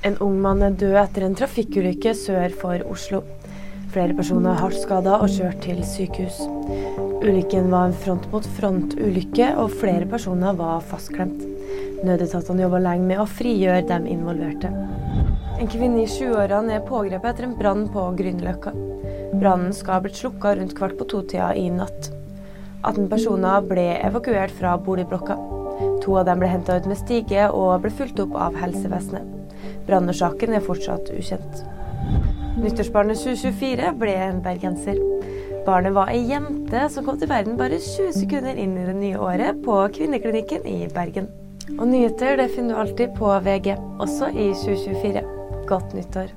En ung mann er død etter en trafikkulykke sør for Oslo. Flere personer er hardt skada og kjørt til sykehus. Ulykken var en front-mot-front-ulykke, og flere personer var fastklemt. Nødetatene jobba lenge med å frigjøre de involverte. En kvinne i 20-årene er pågrepet etter en brann på Grünerløkka. Brannen skal ha blitt slukka rundt kvart på to-tida i natt. 18 personer ble evakuert fra boligblokka. To av dem ble henta ut med stige og ble fulgt opp av helsevesenet. Brannårsaken er fortsatt ukjent. Nyttårsbarnet 2024 ble en bergenser. Barnet var ei jente som kom til verden bare 20 sekunder inn i det nye året på Kvinneklinikken i Bergen. Og nyheter det finner du alltid på VG, også i 2024. Godt nyttår.